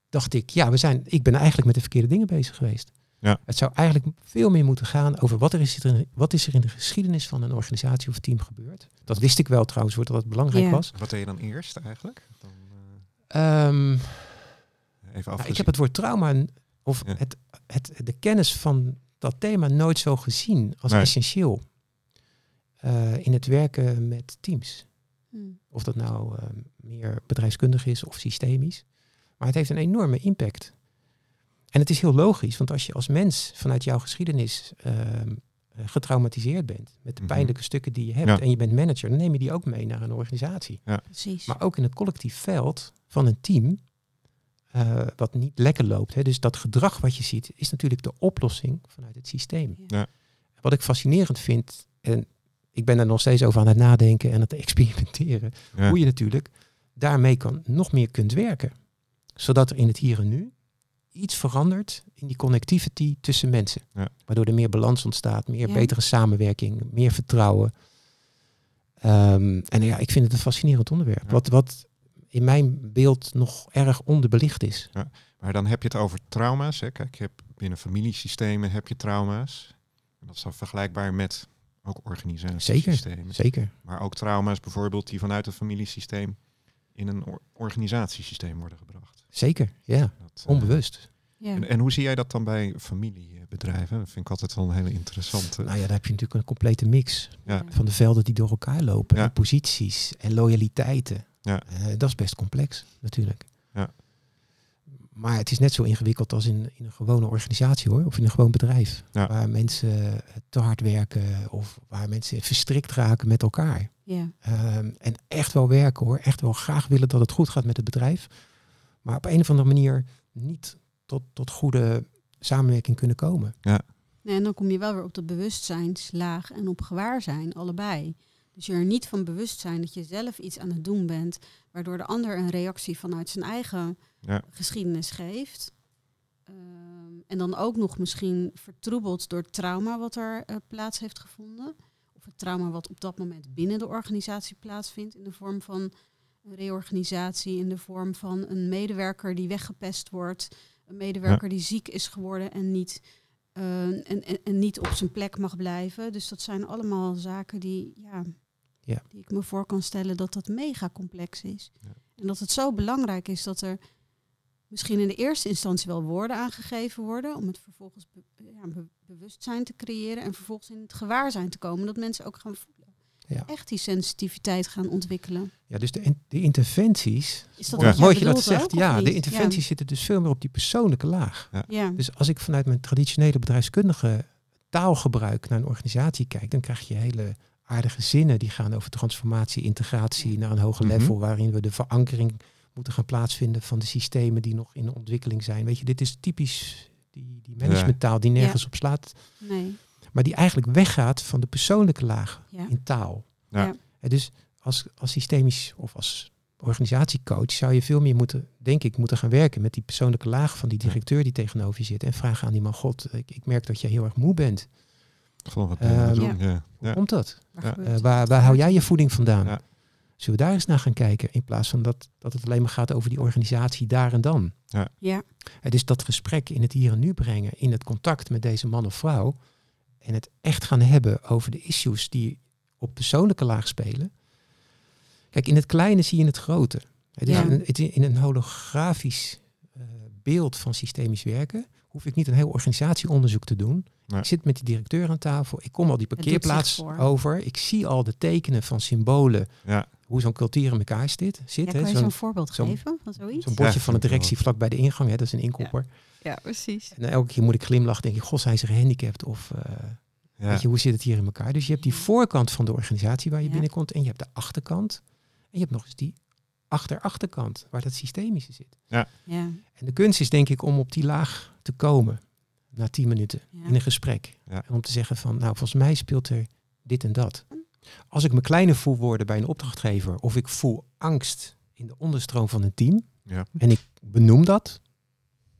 dacht ik, ja, we zijn, ik ben eigenlijk met de verkeerde dingen bezig geweest. Ja. Het zou eigenlijk veel meer moeten gaan over wat, er is, er, wat is er in de geschiedenis van een organisatie of team gebeurd. Dat wist ik wel trouwens, dat dat belangrijk Ja. was. Wat deed je dan eerst eigenlijk? Dan, eh, Ehm, even nou, ik heb het woord trauma of Ja. het, het, de kennis van dat thema nooit zo gezien als Nee. essentieel eh, in het werken met teams. Hm. Of dat nou eh, meer bedrijfskundig is of systemisch. Maar het heeft een enorme impact. En het is heel logisch, want als je als mens vanuit jouw geschiedenis ehm, eh, getraumatiseerd bent met de Mhm. pijnlijke stukken die je hebt Ja. en je bent manager, dan neem je die ook mee naar een organisatie. Precies. Maar ook in het collectief veld van een team, eh, wat niet lekker loopt. Hè. Dus dat gedrag wat je ziet, is natuurlijk de oplossing vanuit het systeem. Ja. Ja. Wat ik fascinerend vind, en ik ben er nog steeds over aan het nadenken en het experimenteren, Ja. hoe je natuurlijk daarmee kan, nog meer kunt werken. Zodat er in het hier en nu iets verandert in die connectivity tussen mensen. Ja. Waardoor er meer balans ontstaat, meer Ja. betere samenwerking, meer vertrouwen. Ehm, en ja, ik vind het een fascinerend onderwerp. Ja. Wat, wat in mijn beeld nog erg onderbelicht is. Maar dan heb je het over trauma's. Hè. Kijk, je hebt binnen familiesystemen heb je trauma's. En dat is dan vergelijkbaar met ook organisatiesystemen. Zeker. Maar ook trauma's bijvoorbeeld die vanuit het familiesysteem in een or- organisatiesysteem worden gebracht. Zeker, ja. Dat, eh, Onbewust. Ja. En, en hoe zie jij dat dan bij familiebedrijven? Dat vind ik altijd wel een hele interessante. Nou ja, daar heb je natuurlijk een complete mix Ja. van de velden die door elkaar lopen. Ja. En posities en loyaliteiten. Ja. Eh, dat is best complex, natuurlijk. Ja. Maar het is net zo ingewikkeld als in, in een gewone organisatie hoor. Of in een gewoon bedrijf. Ja. Waar mensen te hard werken. Of waar mensen verstrikt raken met elkaar. Ja. Ehm, en echt wel werken hoor. Echt wel graag willen dat het goed gaat met het bedrijf. Maar op een of andere manier niet tot, tot goede samenwerking kunnen komen. Nee, en dan kom je wel weer op de bewustzijnslaag en op gewaarzijn, allebei. Dus je er niet van bewust zijn dat je zelf iets aan het doen bent, waardoor de ander een reactie vanuit zijn eigen Ja. geschiedenis geeft. Ehm, en dan ook nog misschien vertroebeld door het trauma wat er eh, plaats heeft gevonden. Of het trauma wat op dat moment binnen de organisatie plaatsvindt in de vorm van reorganisatie, in de vorm van een medewerker die weggepest wordt, een medewerker die ziek is geworden en niet, eh, en, en, en niet op zijn plek mag blijven. Dus dat zijn allemaal zaken die, ja, Ja. die ik me voor kan stellen dat dat mega complex is. Ja. En dat het zo belangrijk is dat er misschien in de eerste instantie wel woorden aangegeven worden, om het vervolgens be- ja, be- bewustzijn te creëren en vervolgens in het gewaarzijn te komen dat mensen ook gaan voelen. Ja. Echt die sensitiviteit gaan ontwikkelen. Ja, dus de, in- de interventies. Is dat Mooi dat je dat zegt. ook, Ja, de interventies zitten dus veel meer op die persoonlijke laag. Ja. Dus als ik vanuit mijn traditionele bedrijfskundige taalgebruik naar een organisatie kijk, dan krijg je hele aardige zinnen die gaan over transformatie, integratie naar een hoger Mhm. level, waarin we de verankering moeten gaan plaatsvinden van de systemen die nog in de ontwikkeling zijn. Weet je, dit is typisch die, die managementtaal die nergens op slaat, Nee. Maar die eigenlijk weggaat van de persoonlijke laag Ja. in taal. Ja. Ja. En dus als, als systemisch of als organisatiecoach zou je veel meer moeten, denk ik, moeten gaan werken met die persoonlijke laag van die directeur die tegenover je zit. En vragen aan die man, god, ik, ik merk dat jij heel erg moe bent. Wat je het Ehm, doen? Ja. Hoe Ja. komt dat? Waar, Ja. Eh, waar, waar hou jij je voeding vandaan? Ja. Zullen we daar eens naar gaan kijken? In plaats van dat, dat het alleen maar gaat over die organisatie daar en dan. Ja, Het is dat gesprek in het hier en nu brengen, in het contact met deze man of vrouw. En het echt gaan hebben over de issues die op persoonlijke laag spelen. Kijk, in het kleine zie je het grote. Het is Ja. een, het in een holografisch eh, beeld van systemisch werken. Hoef ik niet een heel organisatieonderzoek te doen. Nee. Ik zit met die directeur aan tafel. Ik kom al die parkeerplaats over. Ik zie al de tekenen van symbolen. Ja. Hoe zo'n cultuur in elkaar zit. zit ja hè. kan je Zo'n voorbeeld geven van zoiets? zo'n bordje Ja, van de directie vlak bij de ingang. Hè. Dat is een inkopper. Ja, precies. En elke keer moet ik glimlachen, denk ik, god, zijn ze gehandicapt? Of eh, Ja. weet je, hoe zit het hier in elkaar? Dus je hebt die voorkant van de organisatie waar je Ja. binnenkomt en je hebt de achterkant. En je hebt nog eens die achter-achterkant, waar dat systemische zit. Ja, En de kunst is denk ik om op die laag te komen, na tien minuten, ja. in een gesprek. Ja. En om te zeggen van, nou, volgens mij speelt er dit en dat. Als ik me kleiner voel worden bij een opdrachtgever, of ik voel angst in de onderstroom van een team, Ja. en ik benoem dat.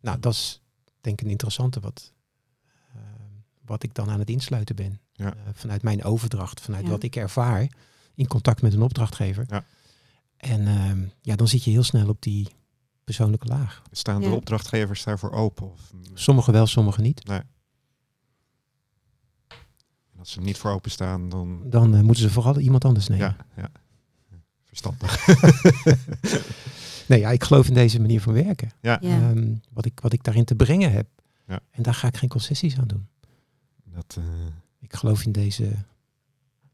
Nou, dat is denk ik een interessante wat, eh, wat ik dan aan het insluiten ben. Ja. Eh, vanuit mijn overdracht, vanuit Ja. wat ik ervaar in contact met een opdrachtgever. Ja. En ehm, ja, dan zit je heel snel op die persoonlijke laag. Staan de opdrachtgevers daarvoor open? Of, Sommigen wel, sommigen niet. nee. En als ze er niet voor openstaan, dan... Dan eh, moeten ze vooral iemand anders nemen. Ja, ja. Verstandig. Nee, ja, ik geloof in deze manier van werken. Ja. Ja. Ehm, wat, ik, wat ik daarin te brengen heb. Ja. En daar ga ik geen concessies aan doen. Dat, eh, Ik geloof in deze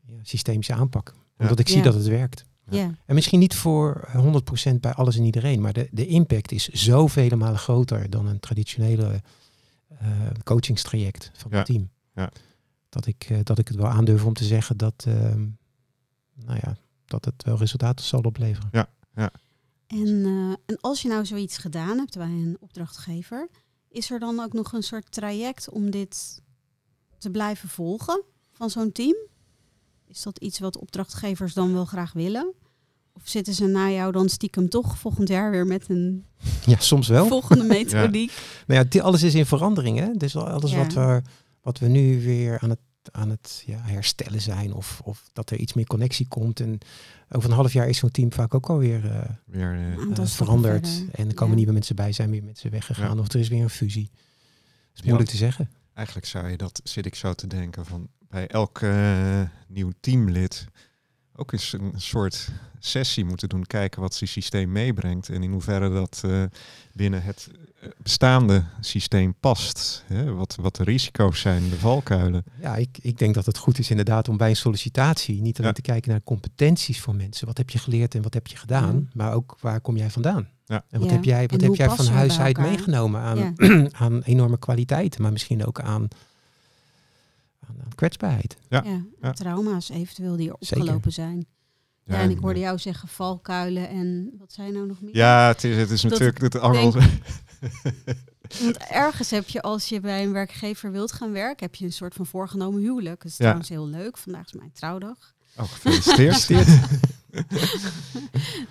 ja, systemische aanpak. Omdat ik zie Ja. dat het werkt. ja. En misschien niet voor 100% bij alles en iedereen, maar de, de impact is zoveel malen groter dan een traditionele eh, coachingstraject van Ja. het team. Ja. Dat, ik, eh, dat ik het wel aandurf om te zeggen dat, ehm, nou ja, dat het wel resultaten zal opleveren. En, eh, en als je nou zoiets gedaan hebt bij een opdrachtgever, is er dan ook nog een soort traject om dit te blijven volgen van zo'n team? Is dat iets wat opdrachtgevers dan wel graag willen? Of zitten ze na jou dan stiekem toch volgend jaar weer met een Ja, soms wel. volgende methodiek? Maar ja, die- alles is in verandering. Hè? Dus alles Ja. wat, we, wat we nu weer aan het, aan het ja, herstellen zijn, of, of dat er iets meer connectie komt. En over een half jaar is zo'n team vaak ook alweer weer... eh, eh, stappen veranderd. En er komen Ja. nieuwe mensen bij, zijn weer mensen weggegaan, Ja. of er is weer een fusie. Dat is Ja. moeilijk te zeggen. Eigenlijk zou je dat, zit ik zo te denken, van bij elk eh, nieuw teamlid ook eens een soort sessie moeten doen. Kijken wat zijn systeem meebrengt en in hoeverre dat eh, binnen het bestaande systeem past. Hè? Wat, wat de risico's zijn, de valkuilen. Ja, ik, ik denk dat het goed is inderdaad om bij een sollicitatie niet alleen Ja. te kijken naar competenties van mensen. Wat heb je geleerd en wat heb je gedaan? Ja. Maar ook waar kom jij vandaan? Ja. En wat Ja. heb jij, wat heb jij van huis uit meegenomen aan, Ja. aan enorme kwaliteiten, maar misschien ook aan, aan, aan kwetsbaarheid? Ja. Ja, Ja. trauma's eventueel die er Zeker. opgelopen zijn. Ja, en ik hoorde jou zeggen valkuilen en wat zei je nou nog meer? Ja, het is, het is Dat natuurlijk het angel. Want ergens heb je, als je bij een werkgever wilt gaan werken, heb je een soort van voorgenomen huwelijk. Dat is Ja. trouwens heel leuk. Vandaag is mijn trouwdag. Oh, gefeliciteerd.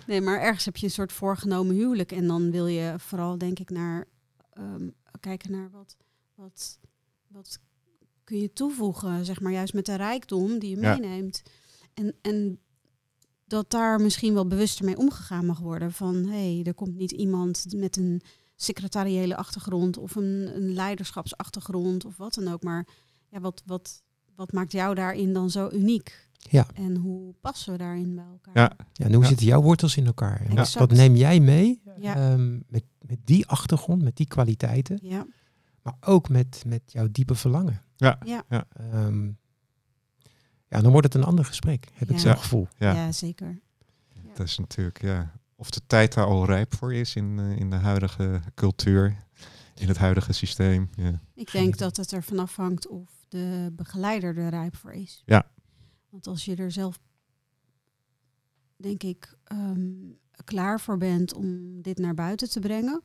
Nee, maar ergens heb je een soort voorgenomen huwelijk. En dan wil je vooral, denk ik, naar ehm, kijken naar wat, wat, wat kun je toevoegen, zeg maar, juist met de rijkdom die je Ja. meeneemt. En, en dat daar misschien wel bewuster mee omgegaan mag worden. Van hé, hey, er komt niet iemand met een secretariële achtergrond of een, een leiderschapsachtergrond of wat dan ook. Maar ja, wat, wat, wat maakt jou daarin dan zo uniek? Ja. En hoe passen we daarin bij elkaar? Ja. Ja, en hoe Ja. zitten jouw wortels in elkaar? En wat, neem jij mee Ja. ehm, met, met die achtergrond, met die kwaliteiten, Ja, maar ook met, met jouw diepe verlangen? Ja. ja, Ehm, ja, dan wordt het een ander gesprek, heb ik Ja. zo'n gevoel. Ja. ja. zeker. Dat is natuurlijk, ja, of de tijd daar al rijp voor is in, eh, in de huidige cultuur, in het huidige systeem. Ja. Ik denk dat het ervan afhangt of de begeleider er rijp voor is. Ja. Want als je er zelf, denk ik, ehm, klaar voor bent om dit naar buiten te brengen,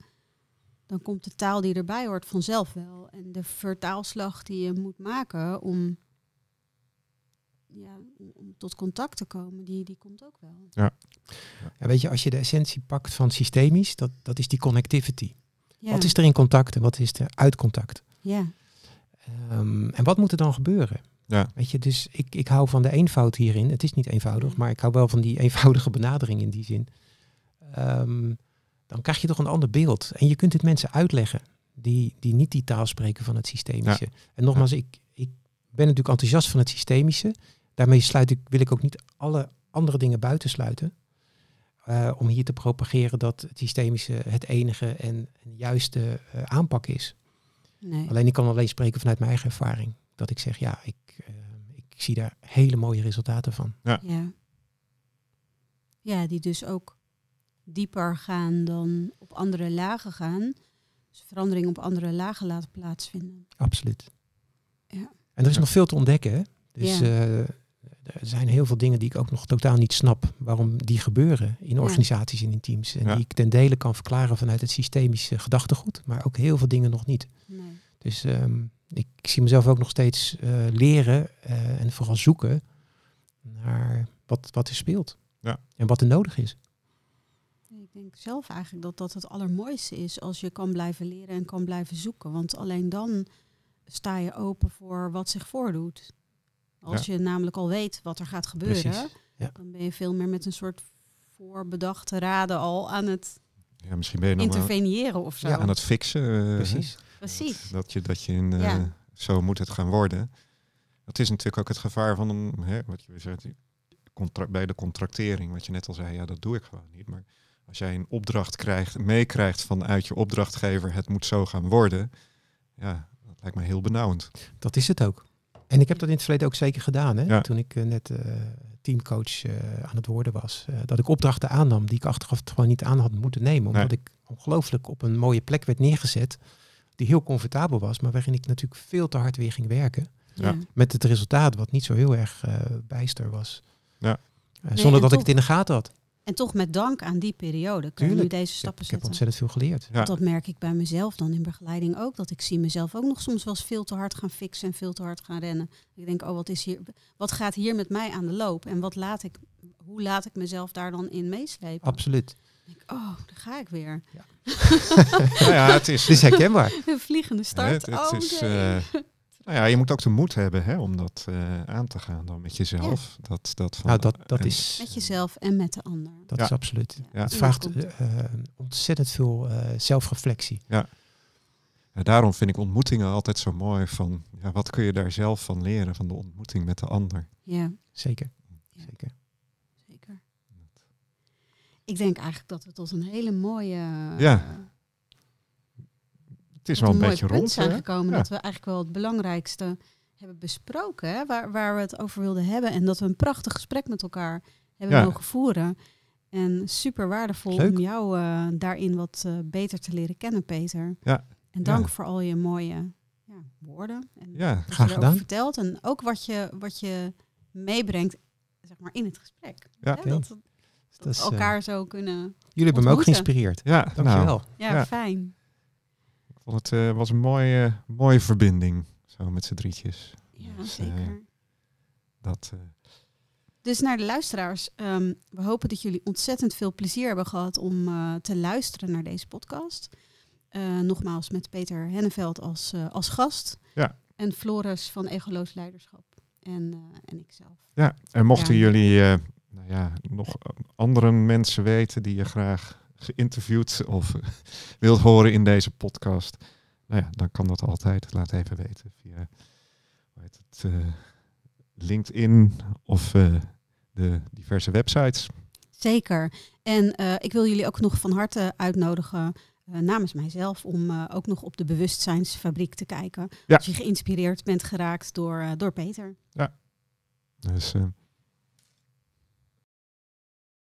dan komt de taal die erbij hoort vanzelf wel. En de vertaalslag die je moet maken om, ja, om, om tot contact te komen, die, die komt ook wel. Ja, weet je, als je de essentie pakt van systemisch, dat, dat is die connectivity. Ja, Wat is er in contact en wat is er uit contact? ja, Ehm, en wat moet er dan gebeuren? Ja. Weet je, dus ik, ik hou van de eenvoud hierin. Het is niet eenvoudig, maar ik hou wel van die eenvoudige benadering in die zin. Ehm, dan krijg je toch een ander beeld. En je kunt het mensen uitleggen die, die niet die taal spreken van het systemische. En nogmaals, ik, ik ben natuurlijk enthousiast van het systemische. Daarmee sluit ik, wil ik ook niet alle andere dingen buitensluiten. eh, om hier te propageren dat het systemische het enige en, en juiste eh, aanpak is. nee. Alleen ik kan alleen spreken vanuit mijn eigen ervaring. Dat ik zeg, ja, ik, eh, ik zie daar hele mooie resultaten van. Ja. Ja, die dus ook dieper gaan dan op andere lagen gaan. Dus verandering op andere lagen laten plaatsvinden. Absoluut. Ja. En er is nog veel te ontdekken. Hè? Dus Ja. Er zijn heel veel dingen die ik ook nog totaal niet snap waarom die gebeuren in Ja. organisaties en in teams. En Ja. die ik ten dele kan verklaren vanuit het systemische gedachtegoed, maar ook heel veel dingen nog niet. Nee. Dus ehm, ik, zie mezelf ook nog steeds eh, leren eh, en vooral zoeken naar wat, wat er speelt. Ja. En wat er nodig is. Ik denk zelf eigenlijk dat dat het allermooiste is als je kan blijven leren en kan blijven zoeken. Want alleen dan sta je open voor wat zich voordoet. Als je namelijk al weet wat er gaat gebeuren. Ja. dan ben je veel meer met een soort voorbedachte raden al aan het ja, misschien ben je interveneren of zo. Ja, aan het fixen. eh, Precies. Precies. Dat, dat je, dat je in, eh, zo moet het gaan worden. Dat is natuurlijk ook het gevaar van een, hè, wat je zegt, die contra- bij de contractering, wat je net al zei, ja, dat doe ik gewoon niet. Maar als jij een opdracht krijgt, meekrijgt vanuit je opdrachtgever, het moet zo gaan worden, ja, dat lijkt me heel benauwend. Dat is het ook. En ik heb dat in het verleden ook zeker gedaan. Hè? Ja. Toen ik eh, net eh, teamcoach eh, aan het worden was. eh, dat ik opdrachten aannam die ik achteraf gewoon niet aan had moeten nemen. Omdat Nee. ik ongelooflijk op een mooie plek werd neergezet. Die heel comfortabel was. Maar waarin ik natuurlijk veel te hard weer ging werken. Ja. Met het resultaat wat niet zo heel erg eh, bijster was. Ja. Nee, zonder dat ik het in de gaten had. En toch met dank aan die periode kun je nu deze Ik stappen ik heb zetten. ontzettend veel geleerd. Ja, Want dat merk ik bij mezelf dan in begeleiding ook. Dat ik zie mezelf ook nog soms wel eens veel te hard gaan fixen en veel te hard gaan rennen. Ik denk, oh, wat, is hier, wat gaat hier met mij aan de loop? En wat laat ik, hoe laat ik mezelf daar dan in meeslepen? Absoluut. Denk, oh, daar ga ik weer. nou ja, het is, Het is herkenbaar. Een vliegende start. Het, het oh, is, nee. Nou ja, je moet ook de moed hebben hè, om dat eh, aan te gaan dan met jezelf. Dat, dat van, Nou, dat, dat en- is... Met jezelf en met de ander. Dat Ja. is absoluut. Ja. Het vraagt eh, eh, ontzettend veel eh, zelfreflectie. Ja, daarom vind ik ontmoetingen altijd zo mooi. Van, ja, wat kun je daar zelf van leren, van de ontmoeting met de ander? Ja, Zeker. Ja. Zeker. zeker. Ik denk eigenlijk dat we tot een hele mooie... Ja, Het is wel een beetje punt rond. zijn hè? gekomen Ja. dat we eigenlijk wel het belangrijkste hebben besproken, hè, waar, waar we het over wilden hebben. En dat we een prachtig gesprek met elkaar hebben Ja. mogen voeren. En super waardevol Leuk. om jou eh, daarin wat eh, beter te leren kennen, Peter. Ja. En dank Ja. voor al je mooie ja, woorden. En Ja, wat Graag je erover gedaan. vertelt. En ook wat je, wat je meebrengt zeg maar, in het gesprek. Ja. Hè, dat, dat we eh, elkaar zo kunnen... jullie hebben me ook geïnspireerd. ja Dankjewel. nou, Ja, Ja. fijn. Vond het eh, was een mooie, mooie verbinding. Zo met z'n drietjes. Ja, Dus, eh, zeker. Dat, eh, Dus naar de luisteraars, ehm, we hopen dat jullie ontzettend veel plezier hebben gehad om eh, te luisteren naar deze podcast. Eh, nogmaals met Peter Henneveld als, eh, als gast. Ja. En Floris van Egoloos Leiderschap. En, eh, en ikzelf. ja, en mochten Ja. jullie eh, nou ja, nog andere mensen weten die je graag geïnterviewd of wilt horen in deze podcast, nou ja, dan kan dat altijd. Laat even weten via het, eh, LinkedIn of uh, de diverse websites. Zeker. En uh, ik wil jullie ook nog van harte uitnodigen namens mijzelf om ook nog op de bewustzijnsfabriek te kijken. Ja. Als je geïnspireerd bent geraakt door, door Peter. Ja. Dus